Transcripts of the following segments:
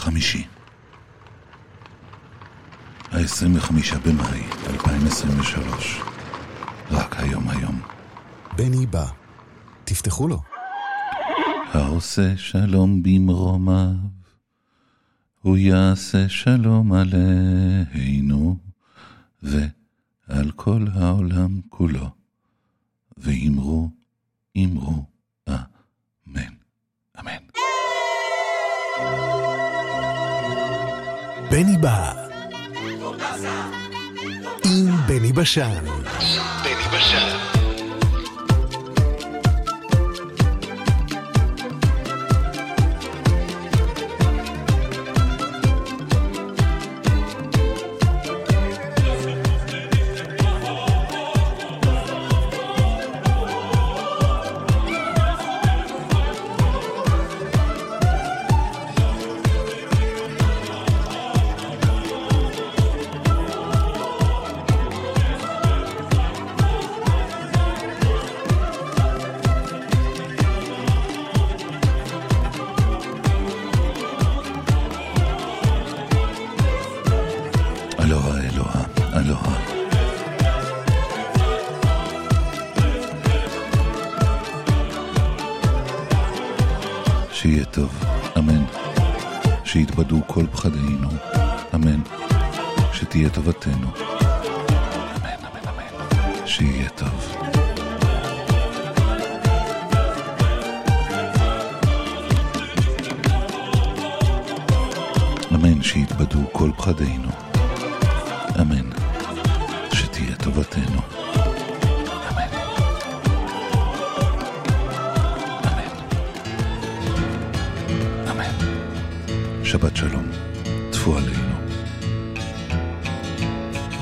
חמישי. ה-25 במאי 2023. רק היום היום. בני בא. תפתחו לו. העושה שלום במרומיו, הוא יעשה שלום עלינו, ועל כל העולם כולו. ואמרו, אמרו, אמן. בני בא. עם בני בשן. בני בשן. שבת שלום, טפו עלינו.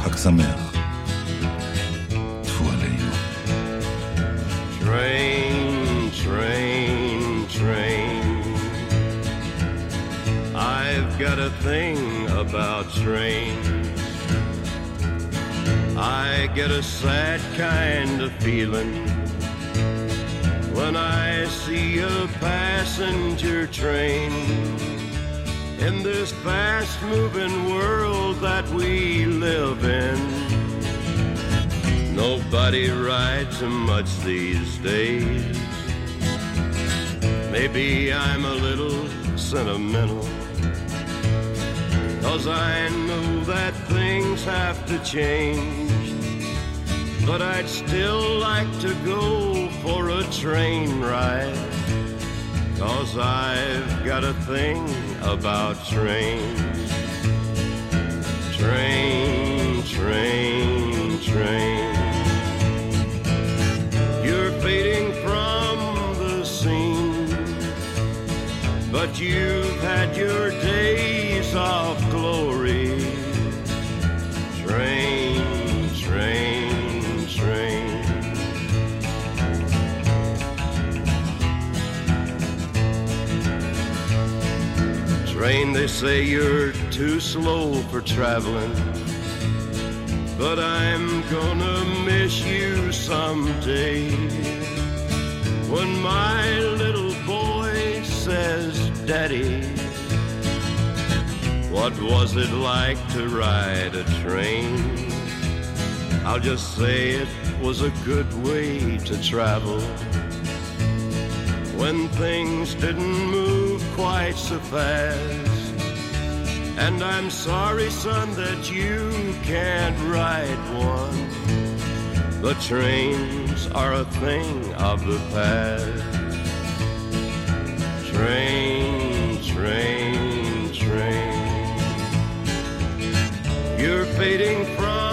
חג שמח, טפו עלינו. Train, train, train. I've got a thing about trains. I get a sad kind of feeling when I see a passenger train in this fast moving world that we live in. Nobody rides much these days. Maybe I'm a little sentimental. Cause I know that things have to change. But I'd still like to go for a train ride. Cause I've got a thing about trains. Train, train, train. You're fading from the scene, but you've had your days off. Say you're too slow for traveling, but I'm gonna miss you someday. When my little boy says, Daddy, what was it like to ride a train? I'll just say it was a good way to travel when things didn't move quite so fast. And I'm sorry, son, that you can't ride one. The trains are a thing of the past. Train, train, train. You're fading from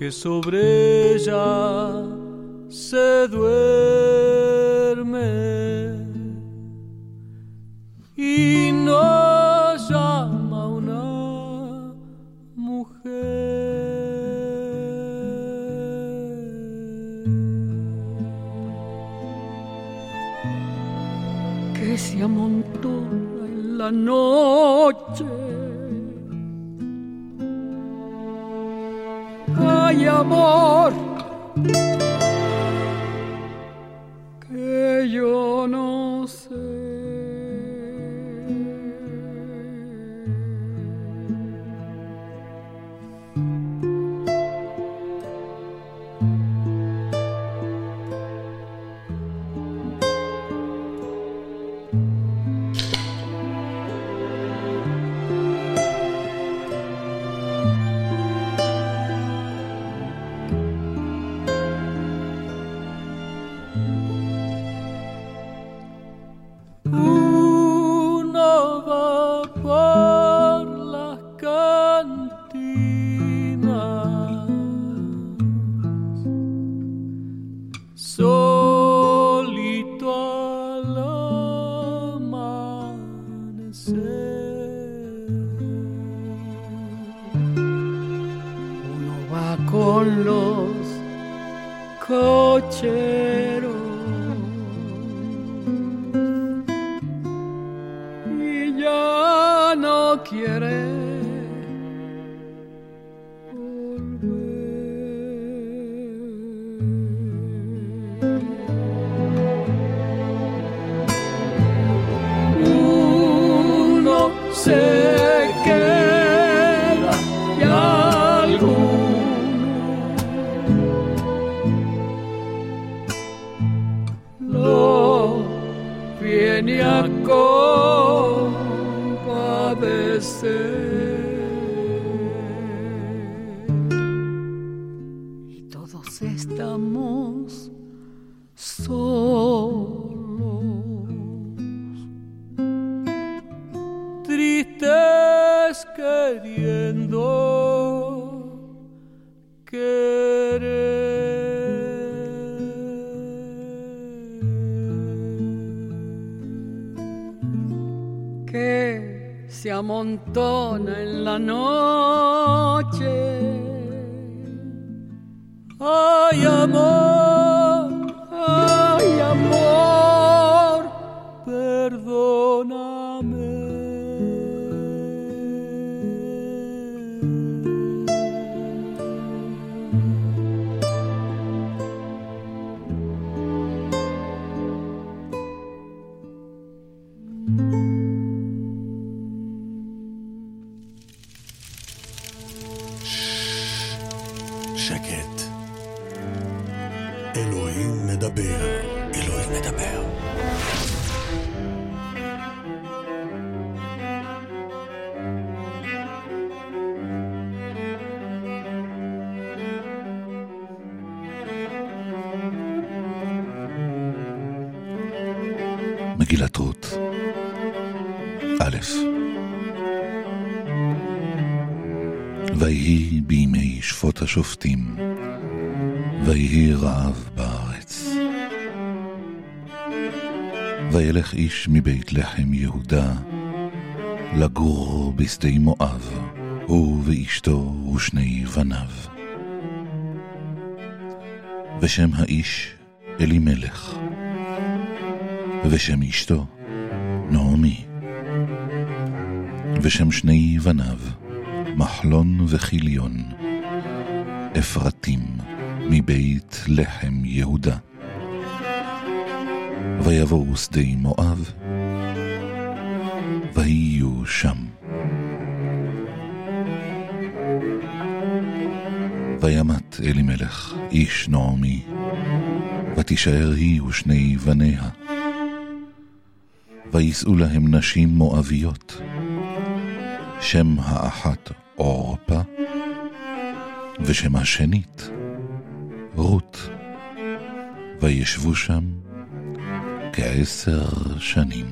que sobre ella con los cocheros. מדבר, אלוהים מדבר. מגילת רות, א' ויהי בימי שפוט השופטים, ויהי רעב, וילך איש מבית לחם יהודה, לגור בשדה מואב, הוא ואשתו ושני בניו. ושם האיש אלימלך, ושם אשתו נעמי, ושם שני בניו מחלון וכיליון, אפרתים מבית לחם יהודה. ויבואו שדי מואב, ויהיו שם. וימת אלימלך איש נעמי, ותישאר היא ושני בניה. ויישאו להם נשים מואביות, שם האחת עורפה, ושם השנית רות. וישבו שם כעשר שנים.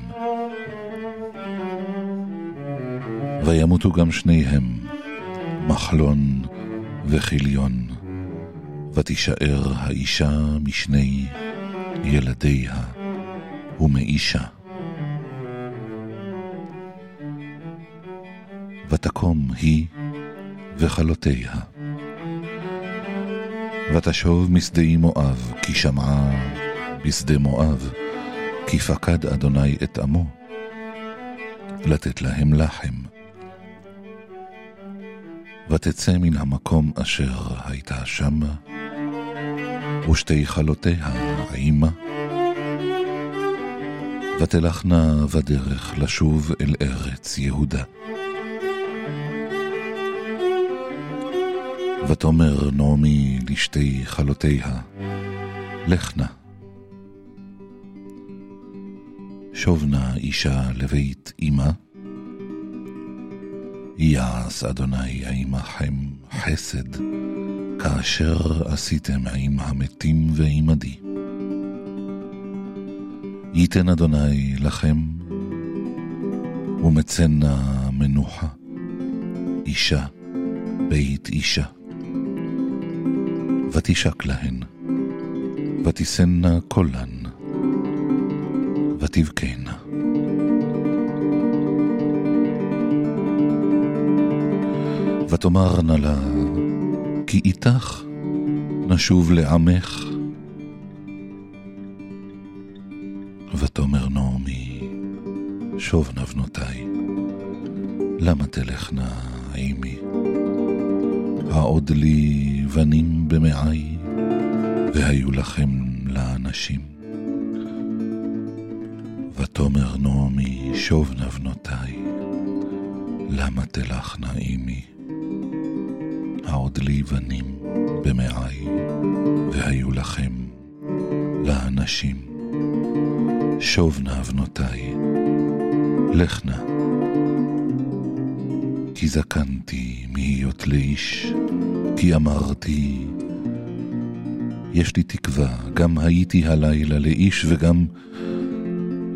וימותו גם שניהם, מחלון וכיליון, ותישאר האישה משני ילדיה ומאישה. ותקום היא וכלותיה. ותשוב משדה מואב, כי שמעה בשדה מואב, כי פקד אדוני את עמו, לתת להם לחם. ותצא מן המקום אשר הייתה שמה, ושתי חלותיה עימה. ותלכנה בדרך לשוב אל ארץ יהודה. ותאמר נעמי לשתי חלותיה, לכנה. שובנה אישה לבית אמה, יעש אדוני עמכם חסד, כאשר עשיתם עם המתים ועמדי. ייתן אדוני לכם, ומצנה מנוחה, אישה בית אישה. ותשק להן, ותישנה קולן, ותבכנה. ותאמרנה לה, כי איתך נשוב לעמך. ותאמר נעמי, שובנה בנותיי, למה תלכנה עמי? העוד לי בנים במעי, והיו לכם לאנשים. ותאמר נעמי, שובנה בנותיי, למה תלכנה עמי? העוד לי בנים במעי, והיו לכם לאנשים. שובנה בנותיי, לכנה. כי זקנתי מהיות לאיש, כי אמרתי, יש לי תקווה, גם הייתי הלילה לאיש וגם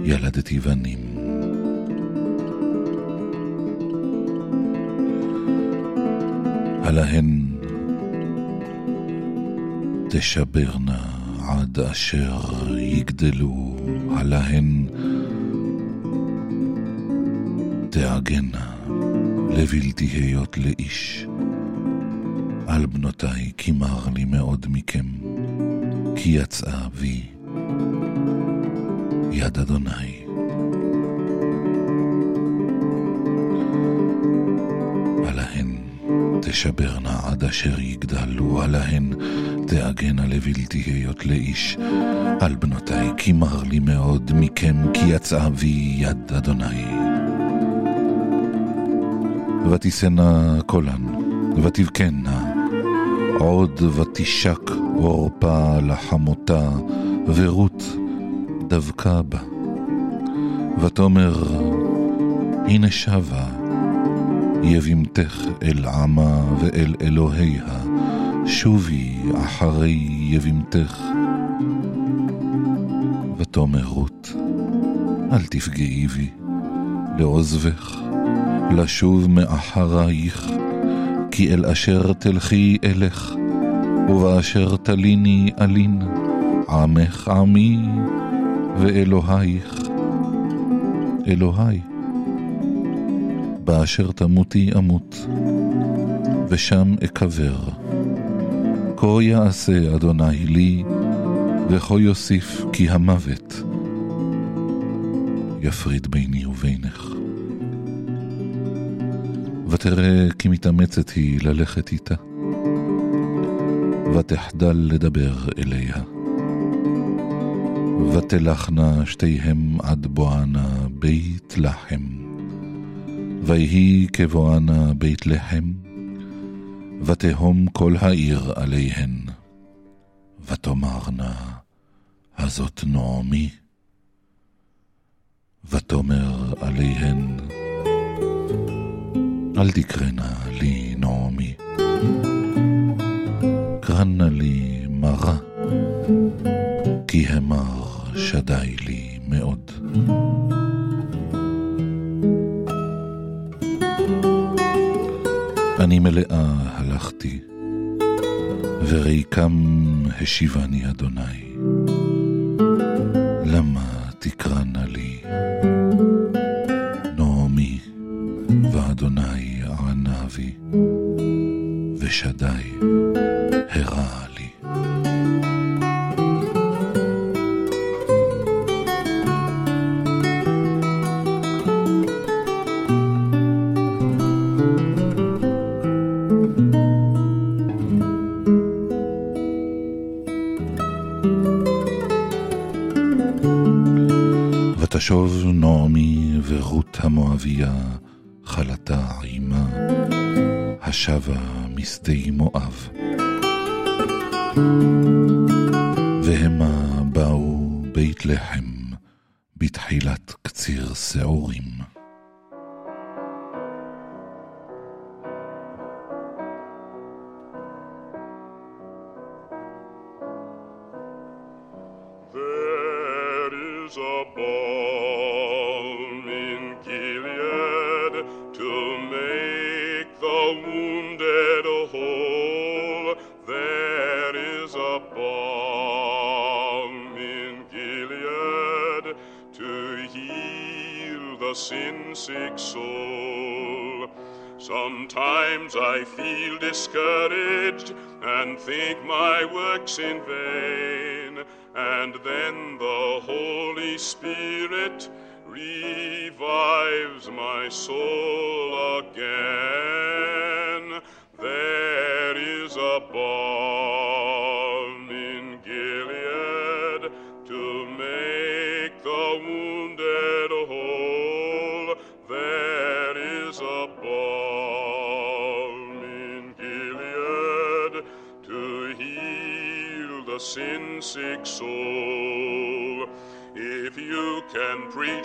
ילדתי בנים. הלהן תשברנה עד אשר יגדלו, הלהן תעגנה לבלתי היות לאיש. על בנותיי כי מר לי מאוד מכם, כי יצאה בי יד אדוני. עליהן תשברנה עד אשר יגדלו, עליהן תעגנה לבלתי היות לאיש. על בנותיי כי מר לי מאוד מכם, כי יצאה בי יד אדוני. ותישנה קולן, ותבכנה, עוד ותשק עורפה לחמותה, ורות דבקה בה. ותאמר, הנה שבה, יבימתך אל עמה ואל אלוהיה, שובי אחרי יבימתך. ותאמר רות, אל תפגעי בי, לעוזבך. לשוב מאחרייך, כי אל אשר תלכי אלך, ובאשר תליני אלין, עמך עמי, ואלוהיך אלוהי. באשר תמותי אמות, ושם אקבר, כה יעשה אדוני לי, וכה יוסיף כי המוות יפריד ביני ובינך. ותראה כי מתאמצת היא ללכת איתה, ותחדל לדבר אליה. ותלכנה שתיהם עד בואנה בית לחם. ויהי כבואנה בית לחם, ותהום כל העיר עליהן. ותאמרנה, הזאת נעמי. ותאמר עליהן, אל תקרנה לי נעמי, קרנה לי מרה, כי המר שדי לי מאוד. אני מלאה הלכתי, וריקם השיבני אדוני. בית לחם בתחילת קציר שעורים. Work's in vain, and then the Holy Spirit revives my soul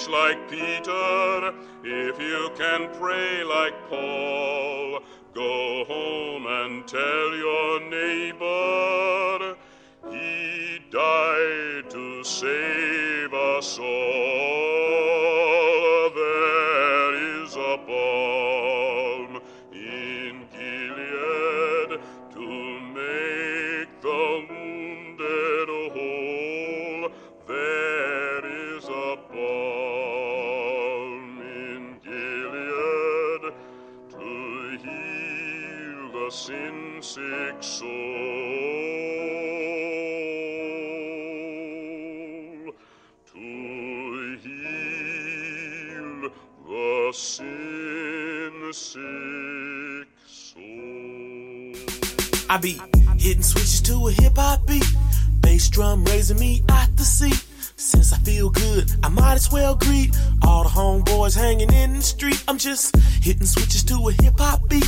like Peter, if you can pray like Paul, go home and tell sick soul. To heal the sin sick soul. I be hitting switches to a hip hop beat. Bass drum raising me out the seat. Since I feel good, I might as well greet all the homeboys hanging in the street. I'm just hitting switches to a hip hop beat.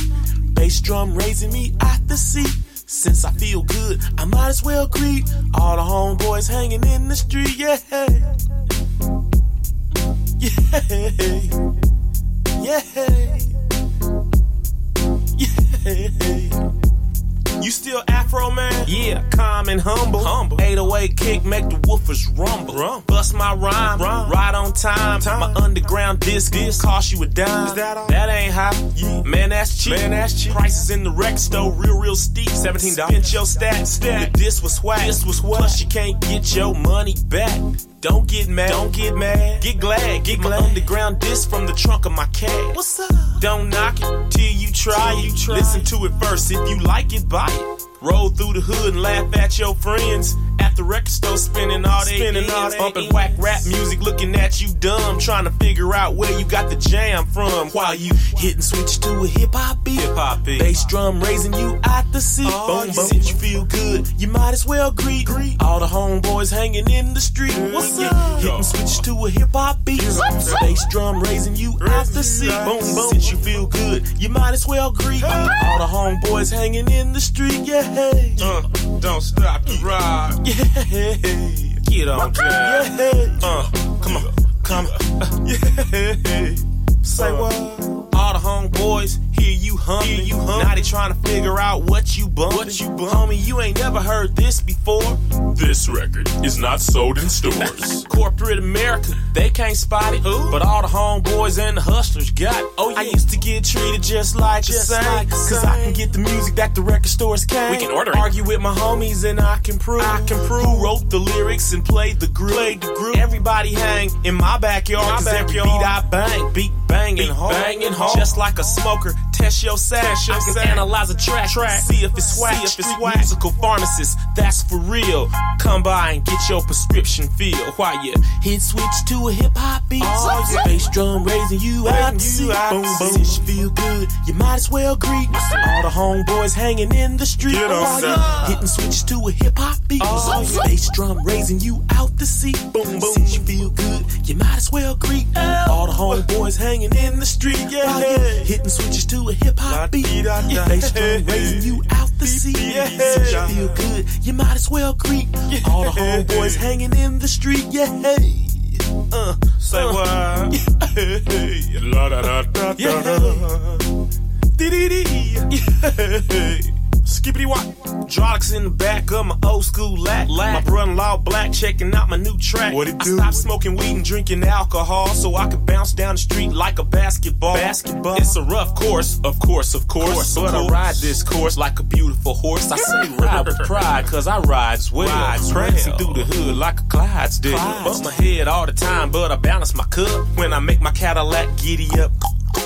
Bass drum raising me out the seat. Since I feel good, I might as well greet all the homeboys hanging in the street. Yeah. Yeah. Yeah. You still Afro man? Yeah, calm and humble. humble. 808 kick, make the woofers rumble. Rum. Bust my rhyme, rhyme, right on time. time. My underground disc, disc cost you a dime. Is that all? That ain't high. Yeah. Man, that's cheap. Man, that's cheap. Prices in the rec store, real, real steep. $17. Spent your stat, stat. The disc was whack. This was what? Plus you can't get your money back. Don't get mad. Don't get mad. Get glad. Get my glad. underground disc from the trunk of my cat. What's up? Don't knock it till you try it. Listen to it first. If you like it, buy it. Roll through the hood and laugh at your friends. At the record store, spinning all day, spinning all day, bumping whack rap music, looking at you dumb, trying to figure out where you got the jam from. While you hitting switch to a hip hop beat, hip hop beat, bass drum raising you out the seat. Oh, boom, boom, since you feel good, you might as well greet, greet all the homeboys hanging in the street. What's up? Hitting switch to a hip hop beat, bass drum raising you out the seat. Boom, boom, since you feel good, you might as well greet all the homeboys hanging in the street. Yeah. Hey. Uh, don't stop the ride. Yeah. Get on, Jack. Yeah. Uh, come on. Come on. Uh, yeah. Say what? All the homeboys hear you humming. Hear you humming. Now they trying to figure out what you bumping. What you bumping. Homie, you ain't never heard this before. This record is not sold in stores. Corporate America, they can't spot it. Ooh. But all the homeboys and the hustlers got it. Oh, yeah. I used to get treated just like just the same. Like Cause I can get the music that the record stores can't. We can order it. Argue with my homies and I can prove. I can prove. Who wrote the lyrics and played the groove. Played the groove. Everybody hang in my backyard. My backyard. Every beat I bang, beat banging hard. Banging hard. Just like a smoker. Test your sash. I can analyze a track. track. See if it's swag. See if it's swag. Musical pharmacist. That's for real. Come by and get your prescription filled. While you hit switch to a hip hop beat. Oh, yeah. Bass drum raising you out. You out. Boom, boom. Since you feel good, you might as well greet all the homeboys hanging in the street. Get on, you hitting switch to a hip hop beat. Oh, yeah. Bass drum raising you out the seat. Boom, boom. Since you feel good, you might as well greet all the homeboys hanging in the street. Yeah, yeah. hitting switches to a hip hop beat. Yeah, bass drum raising you out the. Yeah, since you feel good, you might as well greet all the homeboys hanging in the street. Yeah, hey. Uh, say uh, what? Yeah. La da da da da. Dee dee dee. Skippity wop. Hydraulics in the back of my old school lack. My brother-in-law black checking out my new track. What it do? I stopped smoking weed and drinking alcohol so I could bounce down the street like a basketball. Basketball. It's a rough course, of course, of course. course but I ride this course like a beautiful horse. I say ride with pride cause I rides well. Rides Prancing through the hood like a Clydesdale. Bump my head all the time, but I balance my cup when I make my Cadillac giddy up.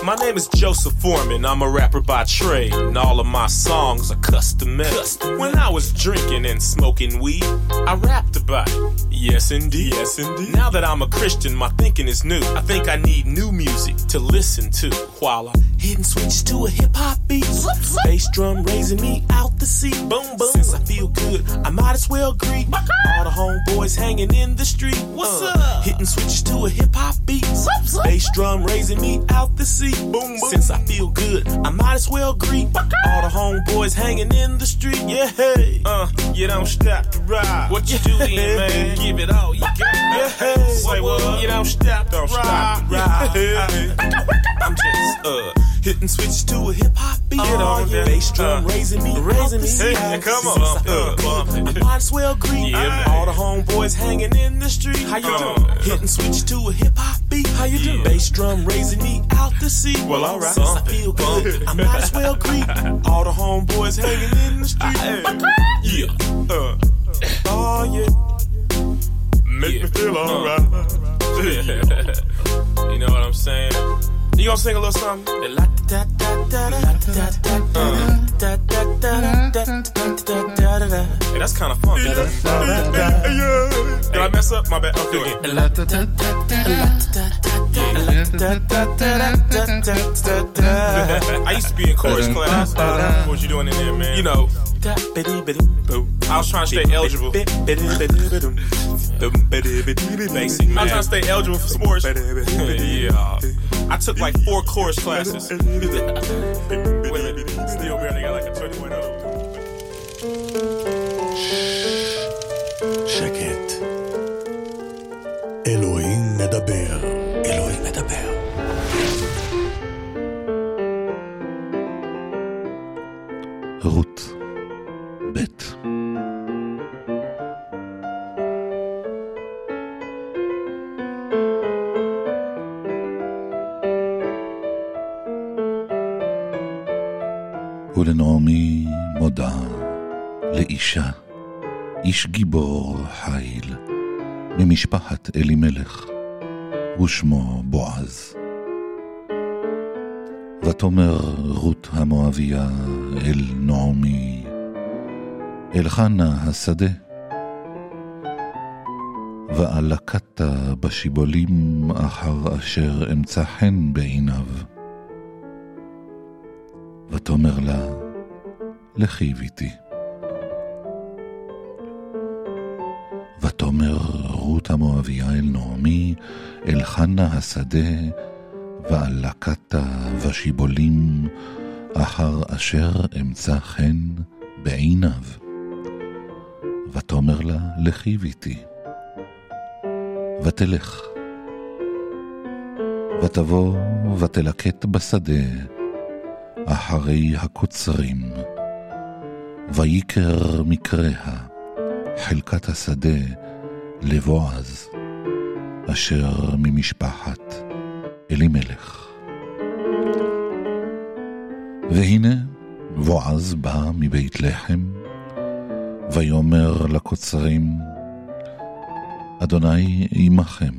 My name is Joseph Foreman. I'm a rapper by trade, and all of my songs are custom made. When I was drinking and smoking weed, I rapped about it. Yes, indeed. Yes, indeed. Now that I'm a Christian, my thinking is new. I think I need new music to listen to while I hit switches to a hip hop beat. Bass drum raising me out the seat. Boom, boom. Since I feel good, I might as well greet all the homeboys hanging in the street. What's uh, up? Hitting switches to a hip hop beat. Bass drum raising me out the seat. Boom, boom. Since I feel good, I might as well greet all the homeboys hanging in the street. Yeah, hey. Uh, you don't stop to ride. What you doing, man? Give it all you got. Yeah, hey. Say what? You don't stop to don't ride. Stop to ride. I'm just uh hitting switch to a hip hop beat. Get on yeah. Bass drum uh, raising me, raising me. Hey, come on, uh, uh, I might as well greet yeah, all the homeboys hanging in the street. How you uh, doing? Hitting switch to a hip hop beat. How you yeah. doing? Bass drum raising me out the seat. Well, alright. Since I feel good, I might as well greet all the homeboys hanging in the street. yeah. Uh, oh yeah. Make yeah. me feel alright. Uh, you know what I'm saying? You gonna sing a little something? Hey, that's kind of fun. Did I mess up? My bad. Okay, again. I used to be in chorus class. What you doing in there, man? You know. I was trying to stay eligible. Basic, man. I was trying to stay eligible for sports. yeah. I took like four chorus classes. Still barely got like a 21 שקט. אלוהים מדבר. אלוהים מדבר. ממשפחת אלימלך, ושמו בועז. ותאמר רות המואביה אל נעמי, אל חנה השדה. ואלקת בשיבולים אחר אשר אמצא חן בעיניו. ותאמר לה, לכי ביתי. רות המואביה אל נעמי, אל חנה השדה, ואלקת בשיבולים אחר אשר אמצא חן בעיניו. ותאמר לה, לכי ביתי. ותלך. ותבוא ותלקט בשדה אחרי הקוצרים, ויקר מקריה חלקת השדה לבועז, אשר ממשפחת אלימלך. והנה בועז בא מבית לחם, ויאמר לקוצרים, אדוני עמכם.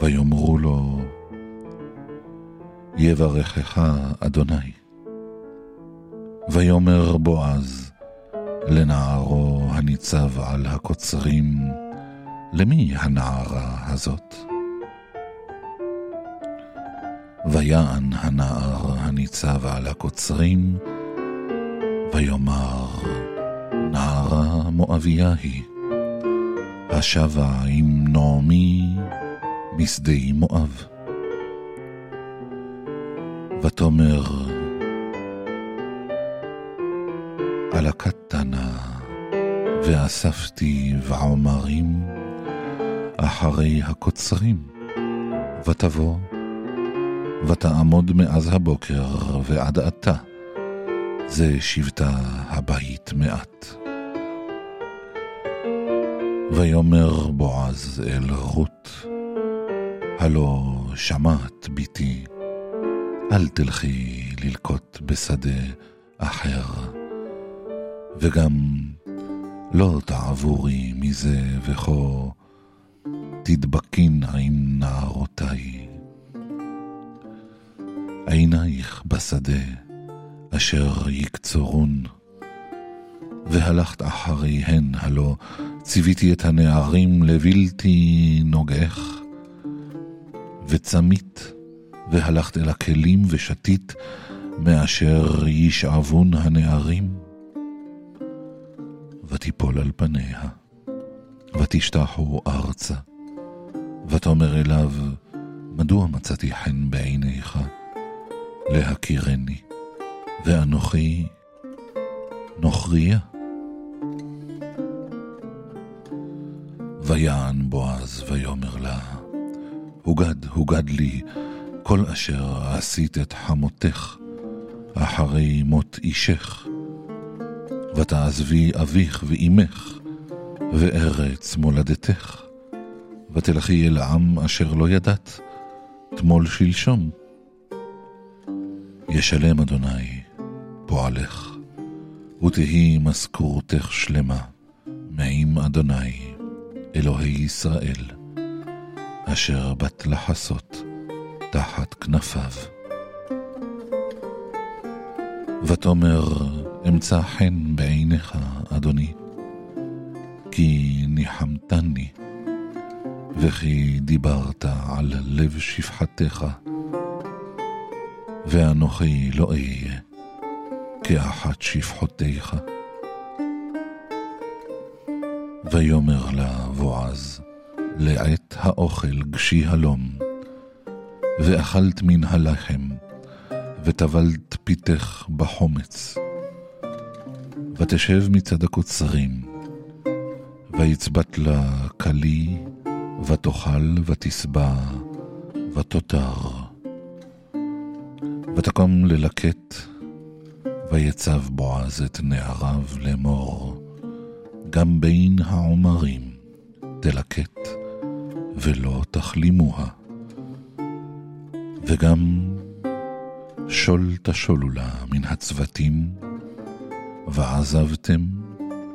ויאמרו לו, יברכך אדוני. ויאמר בועז לנערו הניצב על הקוצרים, למי הנערה הזאת? ויען הנער הניצב על הקוצרים, ויאמר, נערה מואביה היא. השבה עם נעמי משדה מואב. ותאמר, על הקטנה ואספתי ועומרים אחרי הקוצרים, ותבוא, ותעמוד מאז הבוקר ועד עתה, זה שבטה הבית מעט. ויאמר בועז אל רות, הלא שמעת ביתי, אל תלכי ללקוט בשדה אחר, וגם לא תעבורי מזה וכה תדבקין עם נערותיי. עינייך בשדה אשר יקצורון, והלכת אחריהן הלא ציוויתי את הנערים לבלתי נוגעך, וצמית, והלכת אל הכלים ושתית, מאשר ישאבון הנערים. ותיפול על פניה, ותשתחו ארצה, ותאמר אליו, מדוע מצאתי חן בעיניך להכירני, ואנוכי נוכריה? ויען בועז ויאמר לה, הוגד, הוגד לי, כל אשר עשית את חמותך אחרי מות אישך. ותעזבי אביך ואימך, וארץ מולדתך, ותלכי אל עם אשר לא ידעת, תמול שלשום. ישלם אדוני פועלך, ותהי משכורתך שלמה, מעם אדוני. אלוהי ישראל, אשר באת לחסות תחת כנפיו. ותאמר, אמצא חן בעיניך, אדוני, כי ניחמתני, וכי דיברת על לב שפחתך, ואנוכי לא אהיה כאחת שפחותיך. ויאמר לה בועז, לעת האוכל גשי הלום, ואכלת מן הלחם, וטבלת פיתך בחומץ. ותשב מצד הקוצרים, ויצבט לה כלי, ותאכל ותשבע, ותותר. ותקום ללקט, ויצב בועז את נעריו לאמור, גם בין העומרים תלקט ולא תכלימוה. וגם שול תשולו לה מן הצוותים, ועזבתם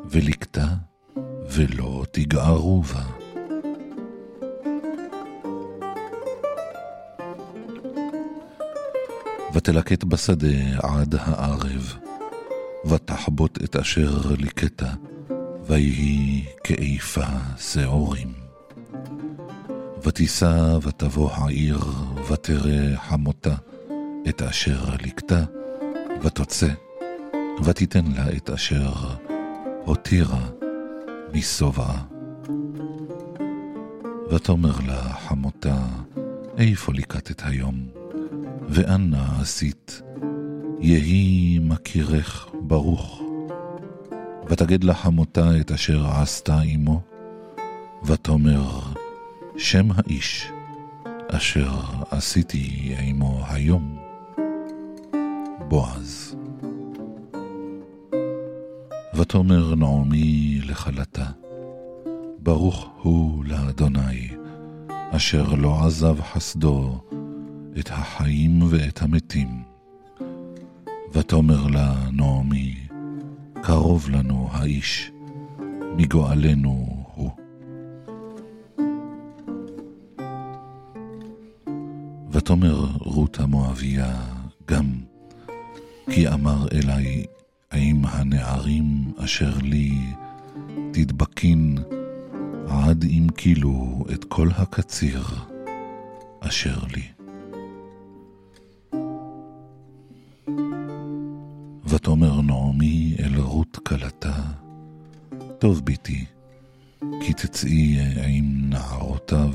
ולקטה ולא תגערו בה. ותלקט בשדה עד הערב, ותחבוט את אשר לקטע, ויהי כאיפה שעורים. ותישא ותבוא העיר, ותרא חמותה את אשר לקטה, ותוצא, ותיתן לה את אשר הותירה משובעה. ותאמר לה חמותה, איפה ליקטת היום? ואנה עשית? יהי מכירך ברוך. ותגד לה חמותה את אשר עשתה עמו, ותאמר, שם האיש אשר עשיתי עמו היום, בועז. ותאמר נעמי לכלתה, ברוך הוא לאדוני, אשר לא עזב חסדו את החיים ואת המתים. ותאמר לה נעמי, קרוב לנו האיש, מגואלנו הוא. ותאמר רות המואביה גם, כי אמר אלי, האם הנערים אשר לי תדבקין עד אם כילו את כל הקציר אשר לי. ותאמר נעמי אל רות כלתה, טוב ביתי, כי תצאי עם נערותיו,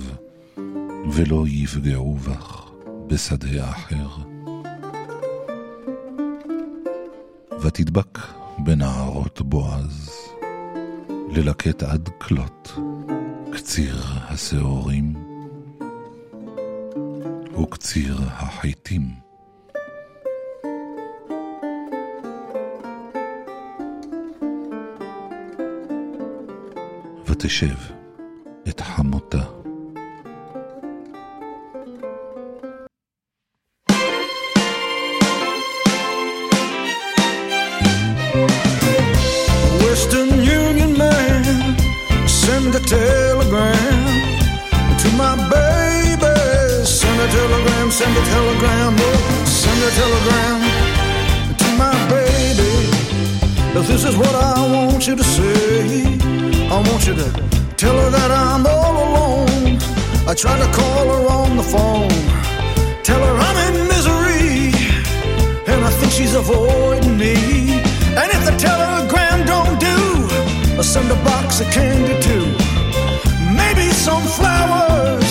ולא יפגעו בך בשדה אחר. ותדבק בנערות בועז, ללקט עד כלות, קציר השעורים וקציר החיטים. ותשב את חמותה. Tried to call her on the phone, tell her I'm in misery, and I think she's avoiding me. And if the telegram don't do, I'll send a box of candy too. Maybe some flowers.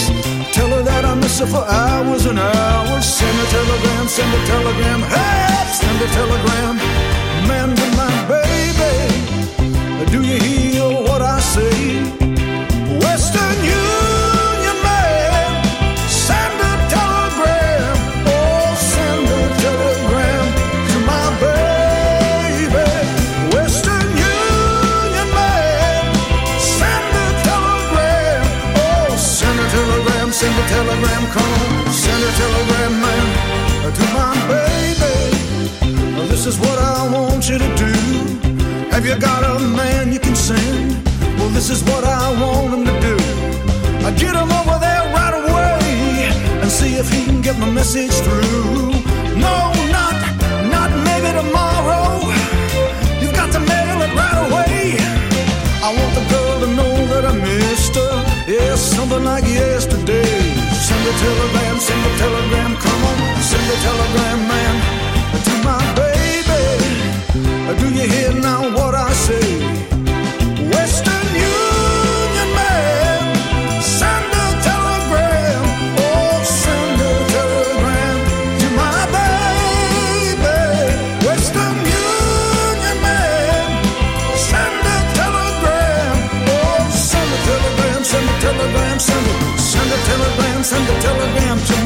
Tell her that I miss her for hours and hours. Send a telegram, send a telegram, hey, send a telegram. Man to my baby, do you hear telegram, on, send a telegram, man, uh, to my baby. This is what I want you to do. Have you got a man you can send? Well, this is what I want him to do. I get him over there right away and see if he can get my message through. No, not, not maybe tomorrow. You've got to mail it right away. I want the girl to know that I missed her. Yes, something like yesterday. Telegram, send a telegram, come on, send a telegram, man, to my baby. Do you hear now send a telegram to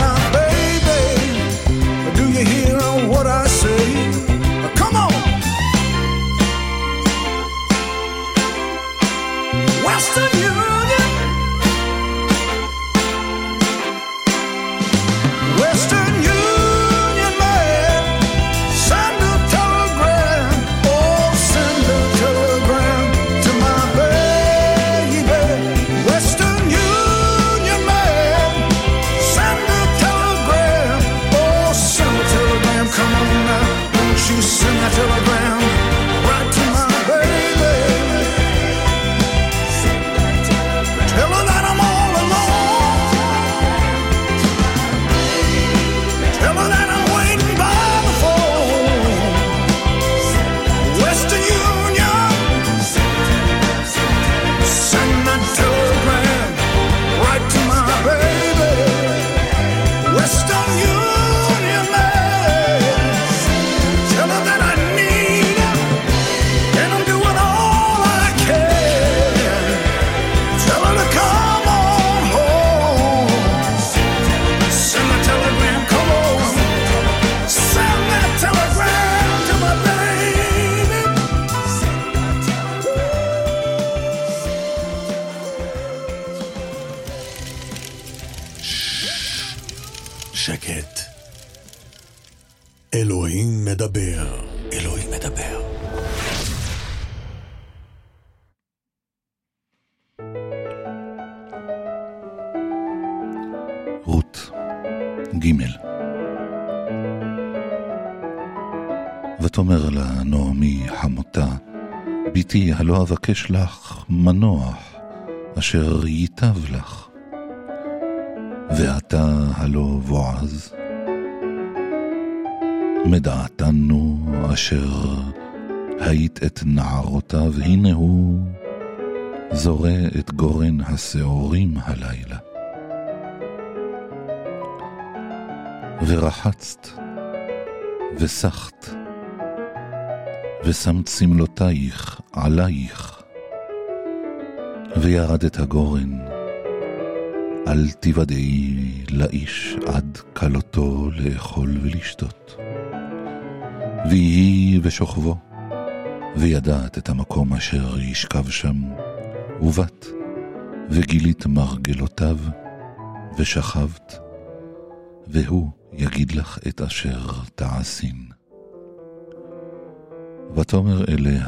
בתי הלא אבקש לך מנוח, אשר ייטב לך. ועתה הלא בועז, מדעתנו אשר היית את נערותיו, הנה הוא זורע את גורן השעורים הלילה. ורחצת, וסחת, ושמת שמלותייך עלייך, וירדת הגורן, אל תיוודעי לאיש עד כלותו לאכול ולשתות. ויהי בשוכבו, וידעת את המקום אשר ישכב שם, ובאת, וגילית מרגלותיו, ושכבת, והוא יגיד לך את אשר תעשין. ותאמר אליה,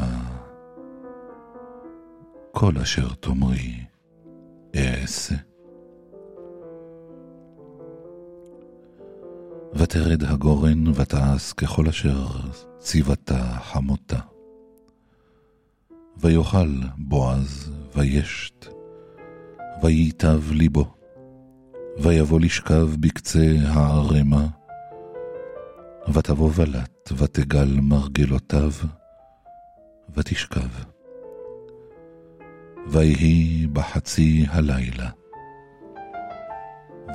כל אשר תאמרי, אעשה. ותרד הגורן ותעש ככל אשר ציוותה חמותה. ויאכל בועז וישת, וייטב ליבו, ויבוא לשכב בקצה הערמה, ותבוא בלט ותגל מרגלותיו, ותשכב. ויהי בחצי הלילה,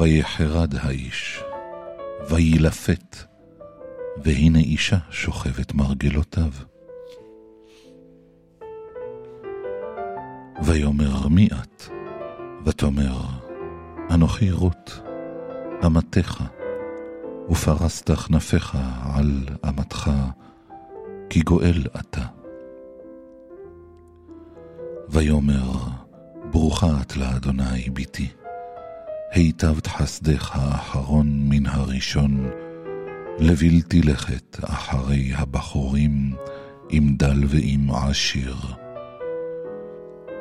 ויחרד האיש, וילפת, והנה אישה שוכבת מרגלותיו. ויאמר מי את? ותאמר, אנוכי רות, אמתך, ופרסת כנפיך על אמתך, כי גואל אתה. ויאמר, ברוכה את לאדוני ביתי. היטבת חסדך האחרון מן הראשון, לבלתי לכת אחרי הבחורים, עם דל ועם עשיר.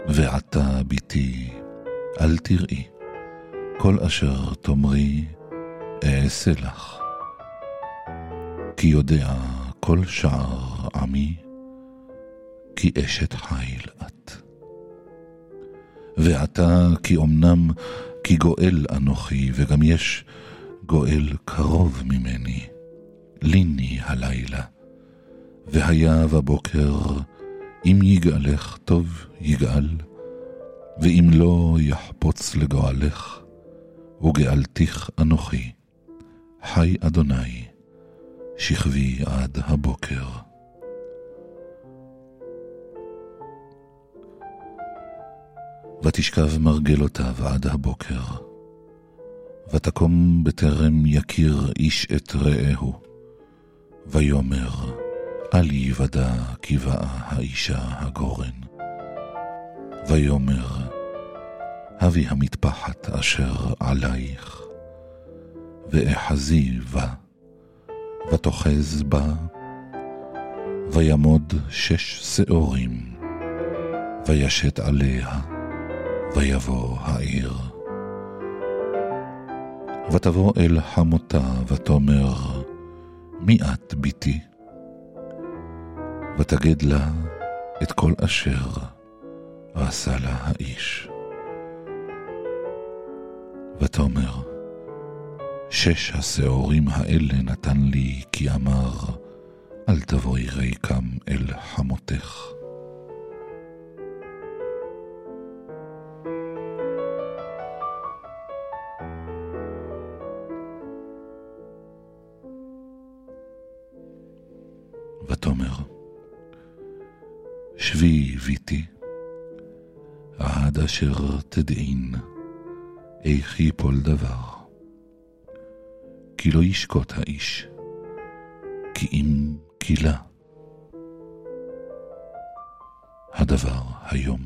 ועתה, בתי, אל תראי, כל אשר תאמרי, אעשה לך. כי יודע כל שער עמי, כי אשת חיל את. ועתה, כי אמנם כי גואל אנוכי, וגם יש גואל קרוב ממני. ליני הלילה, והיה בבוקר, אם יגאלך טוב יגאל, ואם לא יחפוץ לגואלך, וגאלתיך אנוכי. חי אדוני, שכבי עד הבוקר. ותשכב מרגלותיו עד הבוקר. ותקום בטרם יכיר איש את רעהו. ויאמר, אל יוודע כי באה האישה הגורן. ויאמר, הבי המטפחת אשר עלייך, ואחזי בה, ותאחז בה, וימוד שש שעורים, וישת עליה. ויבוא העיר. ותבוא אל חמותה ותאמר, מי את ביתי? ותגד לה את כל אשר עשה לה האיש. ותאמר, שש השעורים האלה נתן לי, כי אמר, אל תבואי ריקם אל חמותך. ותאמר, שבי ביתי, עד אשר תדעין, איך יפול דבר. כי לא ישקוט האיש, כי אם קילה. הדבר היום.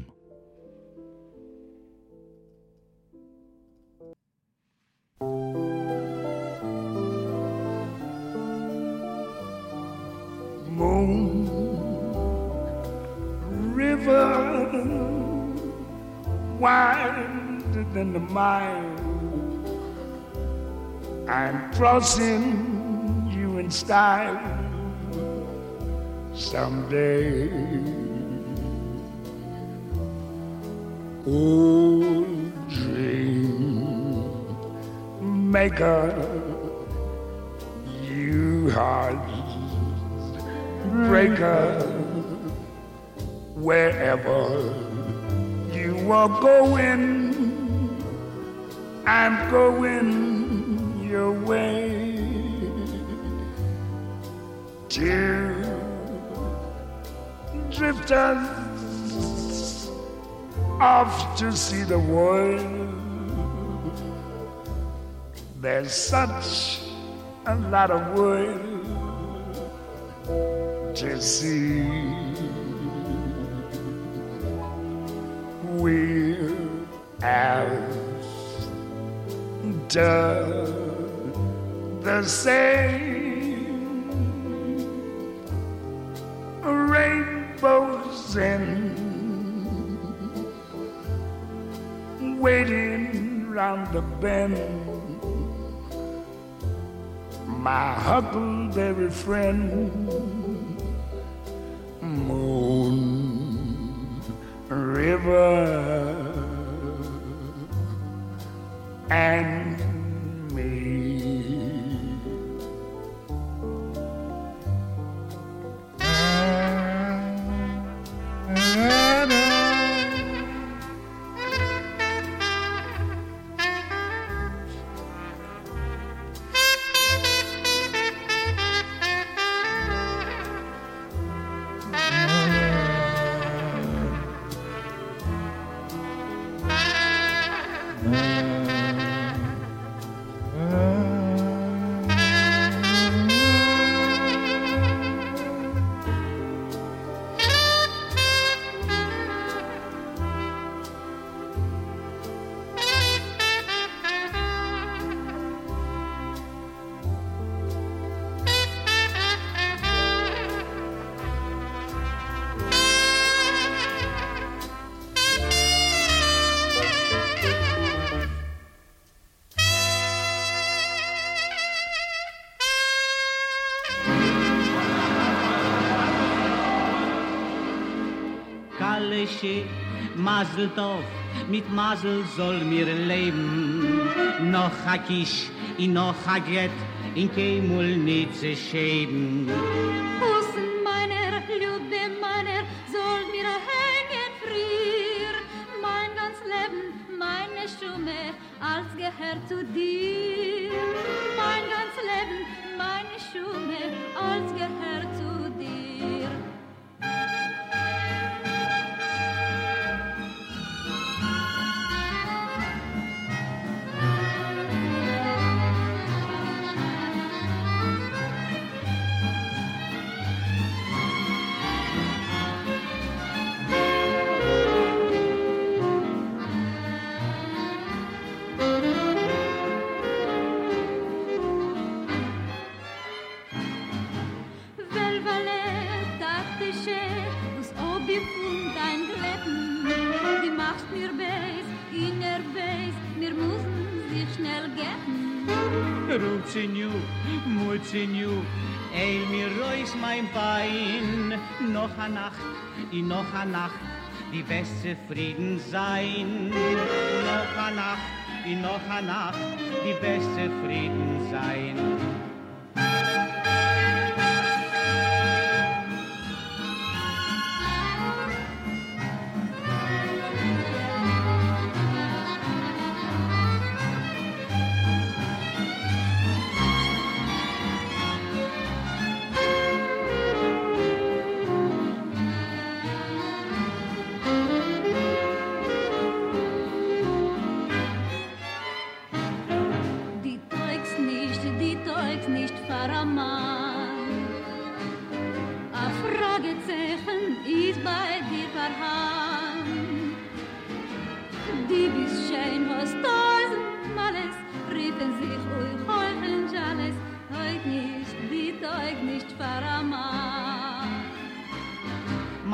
River, wider than the mile. I'm crossing you in style someday. Oh, dream maker, you heart breaker, wherever you are going, I'm going your way. Two drifters off to see the world. There's such a lot of world to see. We're after the same rainbows in waiting round the bend. My huckleberry friend moon, river, Masel Tov, mit Masel soll mir leben. Noch a Kisch, in noch a Gett, in Kemul nit ze schäden. Mutsinju, ey mir reus mein Bein. Noch a Nacht, i noch a Nacht, die beste Frieden sein. Noch a Nacht, i noch a Nacht, die beste Frieden sein.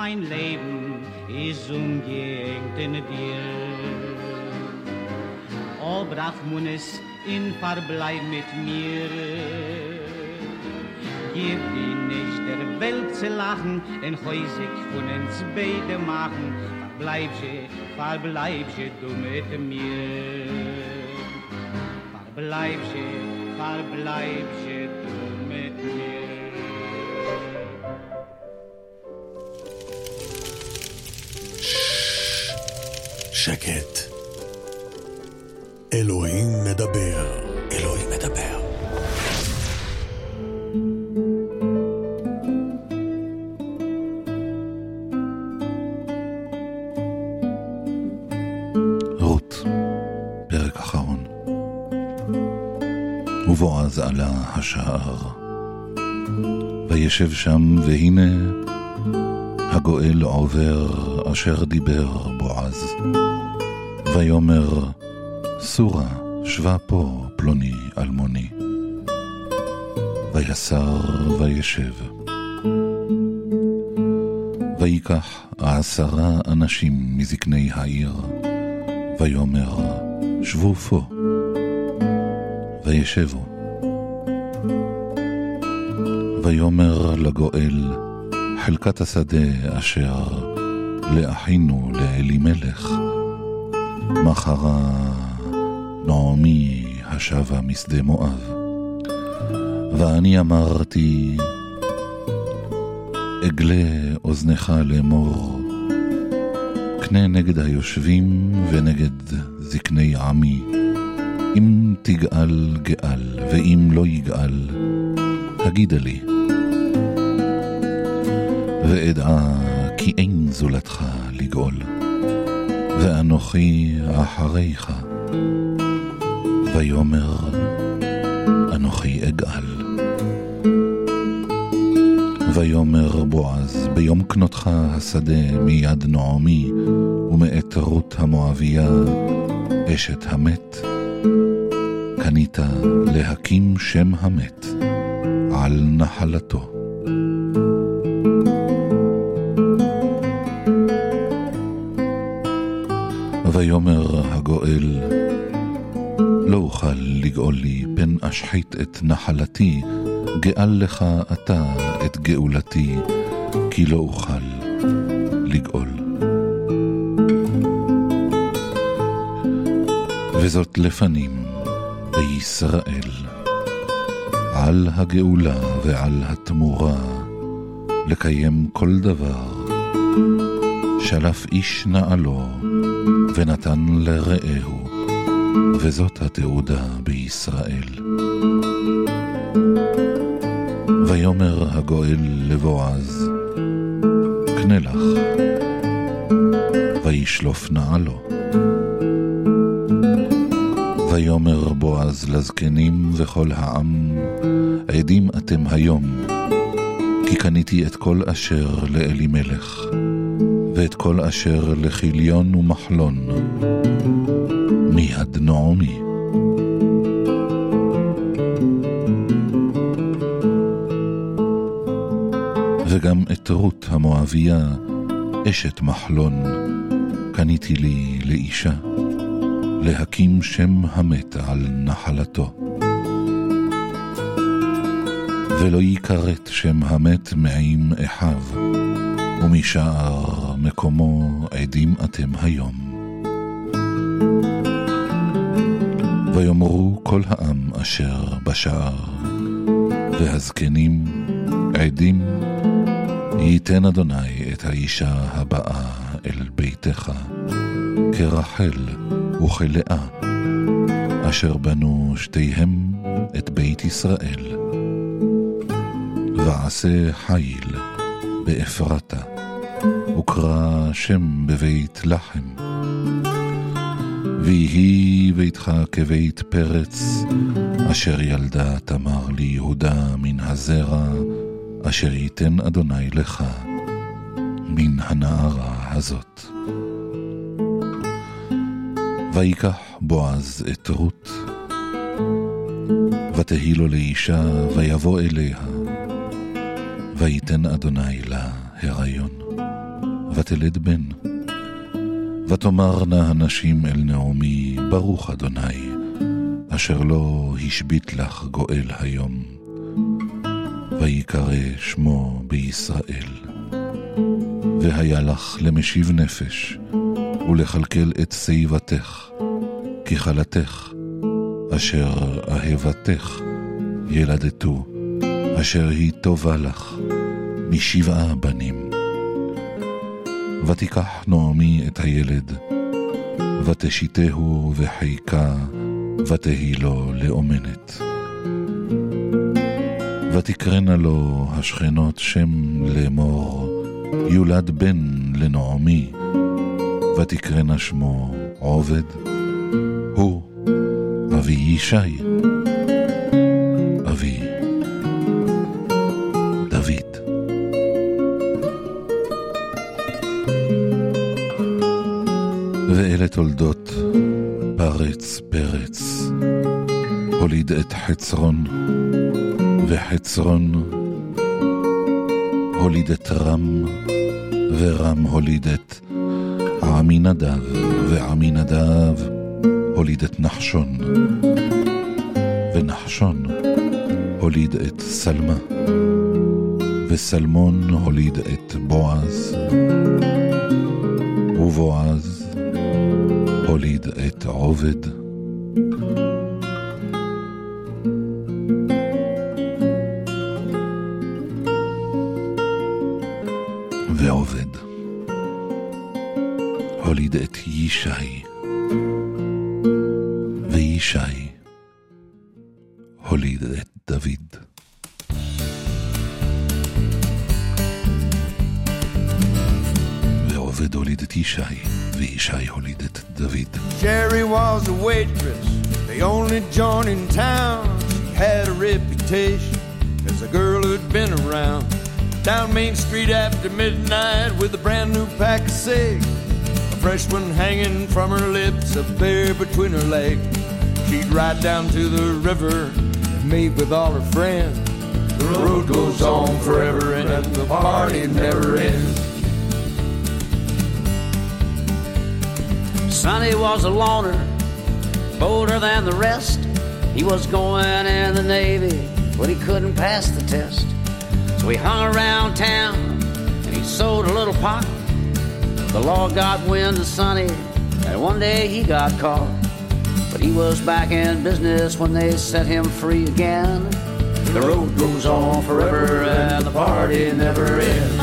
Mein Leben ist umgehängt in dir. O brav Munes, in Verbleib mit mir. Gib die nicht der Welt zu lachen, en häusig von uns beide machen. Verbleib je, verbleib je du mit mir. Verbleib je, verbleib je du mit mir. שקט. אלוהים מדבר, אלוהים מדבר. רות, פרק אחרון. ובועז עלה השער. וישב שם, והנה הגואל עובר אשר דיבר בועז. ויאמר, סורה, שבה פה פלוני אלמוני. ויסר וישב. ויקח עשרה אנשים מזקני העיר, ויאמר, שבו פה. וישבו. ויאמר לגואל, חלקת השדה אשר לאחינו לאלימלך, מחרה נעמי השבה משדה מואב. ואני אמרתי, אגלה אוזנך לאמור, קנה נגד היושבים ונגד זקני עמי, אם תגאל גאל, ואם לא יגאל, הגידה לי. ואדע כי אין זולתך לגאול, ואנוכי אחריך. ויאמר, אנוכי אגאל. ויאמר בועז, ביום קנותך השדה מיד נעמי, ומאת רות המואביה, אשת המת, קנית להקים שם המת על נחלתו. ויאמר הגואל, לא אוכל לגאול לי, פן אשחית את נחלתי, גאל לך אתה את גאולתי, כי לא אוכל לגאול. וזאת לפנים בישראל, על הגאולה ועל התמורה, לקיים כל דבר. שלף איש נעלו, ונתן לרעהו, וזאת התעודה בישראל. ויאמר הגואל לבועז, קנה לך, וישלוף נעלו. ויאמר בועז לזקנים וכל העם, עדים אתם היום, כי קניתי את כל אשר לאלימלך. כל אשר לכיליון ומחלון מיד נעמי. וגם את רות המואביה, אשת מחלון, קניתי לי לאישה, להקים שם המת על נחלתו. ולא יכרת שם המת מעם אחיו, ומשער מקומו עדים אתם היום. ויאמרו כל העם אשר בשער, והזקנים עדים, ייתן אדוני את האישה הבאה אל ביתך, כרחל וכלאה, אשר בנו שתיהם את בית ישראל. ועשה חיל באפרתה. וקרא שם בבית לחם. ויהי ביתך כבית פרץ, אשר ילדה תמר ליהודה מן הזרע, אשר ייתן אדוני לך מן הנערה הזאת. ויקח בועז את רות, ותהי לו לאישה, ויבוא אליה, ויתן אדוני לה הריון. ותלד בן. ותאמרנה הנשים אל נעמי, ברוך אדוני, אשר לא השבית לך גואל היום. ויקרא שמו בישראל. והיה לך למשיב נפש, ולכלכל את שיבתך, כי חלתך, אשר אהבתך, ילדתו, אשר היא טובה לך, משבעה בנים. ותיקח נעמי את הילד, ותשיתהו וחיקה, ותהי לו לאומנת. ותקרנה לו השכנות שם לאמור, יולד בן לנעמי, ותקרנה שמו עובד, הוא אבי ישי, ואלה תולדות פרץ פרץ, הוליד את חצרון, וחצרון הוליד את רם, ורם הוליד את עמינדב, ועמינדב הוליד את נחשון, ונחשון הוליד את סלמה, וסלמון הוליד את בועז, ובועז הוליד את עובד. ועובד הוליד את ישי, וישי הוליד את דוד. ועובד הוליד את ישי, וישי הוליד את Sherry. Jerry was a waitress, the only joint in town. She had a reputation as a girl who'd been around. Down Main Street after midnight with a brand new pack of cigs. A fresh one hanging from her lips, a bear between her legs. She'd ride down to the river and meet with all her friends. The road goes on forever and the party never ends. Sonny was a loner, bolder than the rest. He was going in the Navy, but he couldn't pass the test. So he hung around town and he sold a little pot. The law got wind of Sonny, and one day he got caught. But he was back in business when they set him free again. The road goes on forever and the party never ends.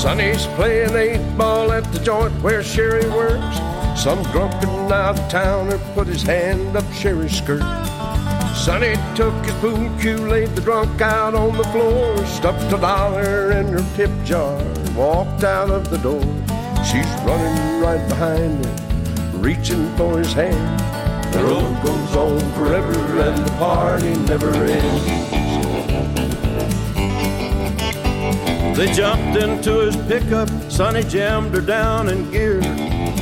Sonny's playing eight ball at the joint where Sherry works. Some drunken out of towner put his hand up Sherry's skirt. Sonny took his pool cue, laid the drunk out on the floor, stuffed a dollar in her tip jar, walked out of the door. She's running right behind him, reaching for his hand. The road goes on forever and the party never ends. They jumped into his pickup, Sonny jammed her down in gear.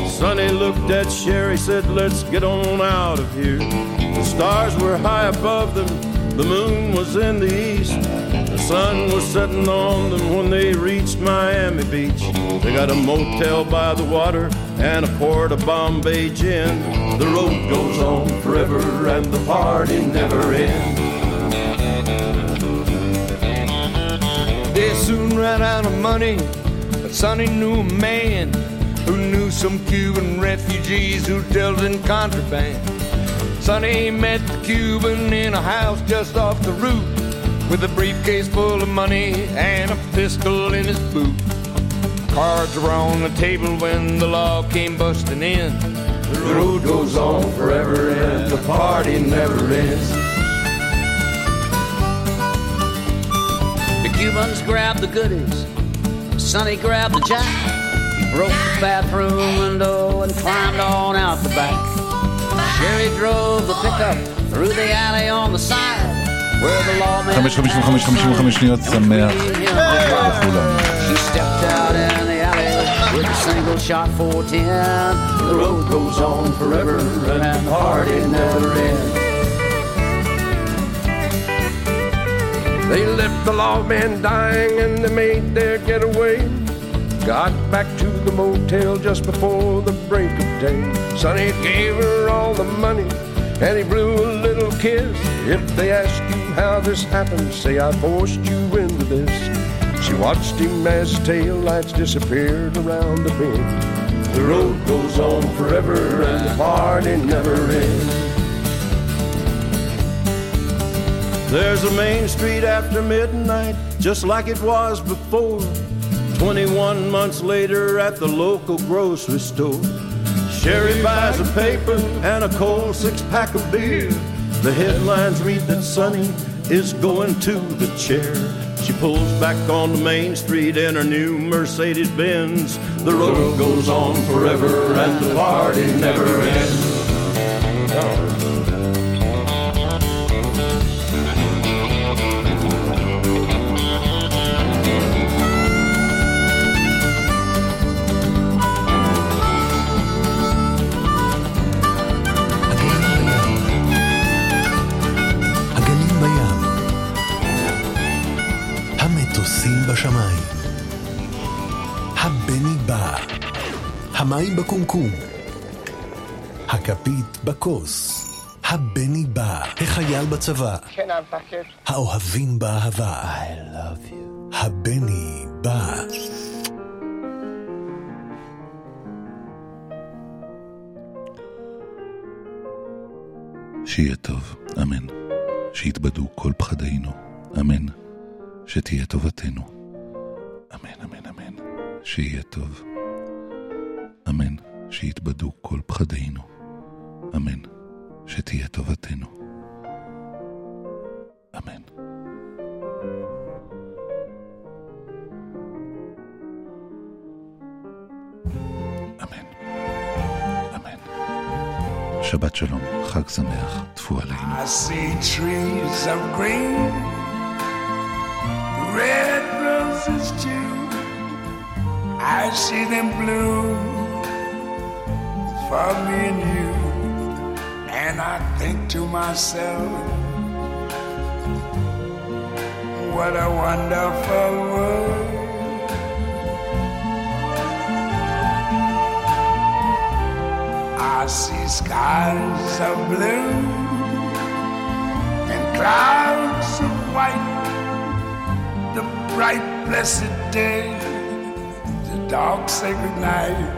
Sonny looked at Sherry, said, Let's get on out of here. The stars were high above them, the moon was in the east. The sun was setting on them when they reached Miami Beach. They got a motel by the water and a port of Bombay gin. The road goes on forever and the party never ends. Soon ran out of money, but Sonny knew a man who knew some Cuban refugees who dealt in contraband. Sonny met the Cuban in a house just off the route with a briefcase full of money and a pistol in his boot. Cards were on the table when the law came busting in. The road goes on forever and the party never ends. Cubans grabbed the goodies. Sonny grabbed the jack. He broke the bathroom window and climbed on out the back. Sherry drove the pickup through the alley on the side where the lawman 555 55 שניות שמח לכולם. She stepped out in the alley with a single shot 410. The road goes on forever and the party never ends. They left the lawman dying and they made their getaway. Got back to the motel just before the break of day. Sonny gave her all the money and he blew a little kiss. If they ask you how this happened, say I forced you into this. She watched him as tail lights disappeared around the bend. The road goes on forever and the party never ends. There's a main street after midnight, just like it was before. 21 months later at the local grocery store. Sherry buys a paper and a cold six pack of beer. The headlines read that Sonny is going to the chair. She pulls back on the main street in her new Mercedes Benz. The road goes on forever and the party never ends. המים בקומקום, הכפית בכוס, הבני בא, החייל בצבא, back it? האוהבים באהבה. I love you. הבני בא. שיהיה טוב, אמן. שיתבדו כל פחדינו, אמן. שתהיה טובתנו, אמן, אמן, אמן. שיהיה טוב, אמן. שיתבדו כל פחדינו, אמן. שתהיה טובתנו, אמן. אמן. אמן. שבת שלום, חג שמח, טפו עלינו. I see trees of green, red roses too. I see them bloom for me and you. And I think to myself, what a wonderful world. I see skies of blue and clouds of white, the bright blessed day, the dark sacred night,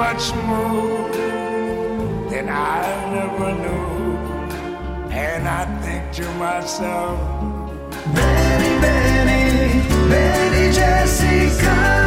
much more than I never knew. And I think to myself, Benny, Benny, Benny Jessica.